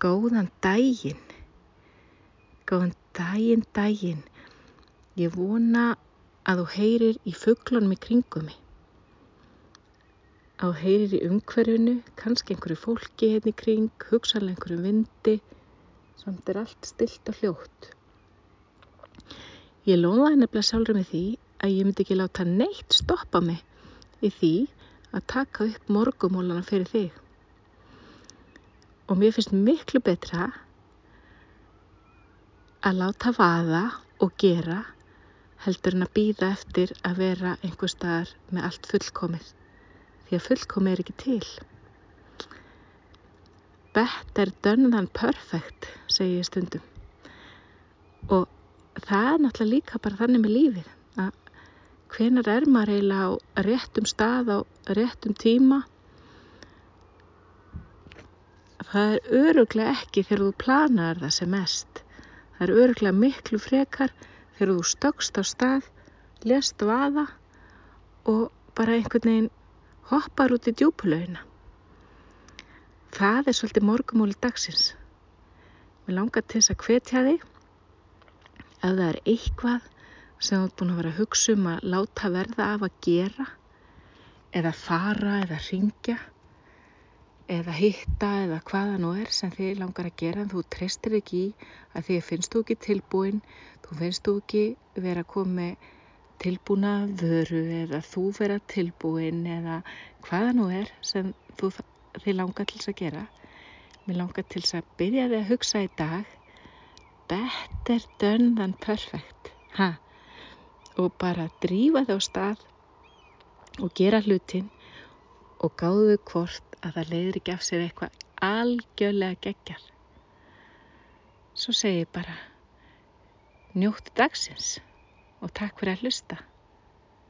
Góðan daginn. Góðan daginn, daginn. Ég vona að þú heyrir í fugglunum í kringum mig. Að þú heyrir í umhverfinu, kannski einhverju fólki hérna í kring, hugsanlega einhverju vindi, samt er allt stilt og hljótt. Ég lofaði nefnilega sjálfur með því að ég myndi ekki láta neitt stoppa mig í því að taka upp morgumólana fyrir þig og mér finnst miklu betra að láta vaða og gera heldur en að býða eftir að vera einhver staðar með allt fullkomið. Því að fullkomið er ekki til. Better done than perfect segi ég stundum. Og það er náttúrulega líka bara þannig með lífið að hvenar er maður eiginlega á réttum stað á réttum tíma það er öruglega ekki þegar þú planar það sem mest. Það er öruglega miklu frekar þegar þú stökst á stað, lest vaða og bara einhvern veginn hoppar út í djúpulauðina. Það er svolítið morgumóli dagsins. Mér langar til þess að hvetja þig að það er eitthvað sem þú ert búin að vera að hugsa um að láta verða af að gera eða fara eða ringja eða hitta eða hvaða nú er sem þið langar að gera en þú treystir ekki í að því finnst þú ekki tilbúin, þú finnst þú ekki vera að koma tilbúna vöru eða þú vera tilbúin eða hvaða nú er sem þú, þið langar til þess að gera. Mér langar til þess að byrja þig að hugsa í dag better done than perfect ha? og bara drífa þig á stað og gera hlutin og gáðu hvort að það leiðir ekki af sér eitthvað algjörlega geggar. Svo segi ég bara njóttu dagsins og takk fyrir að hlusta.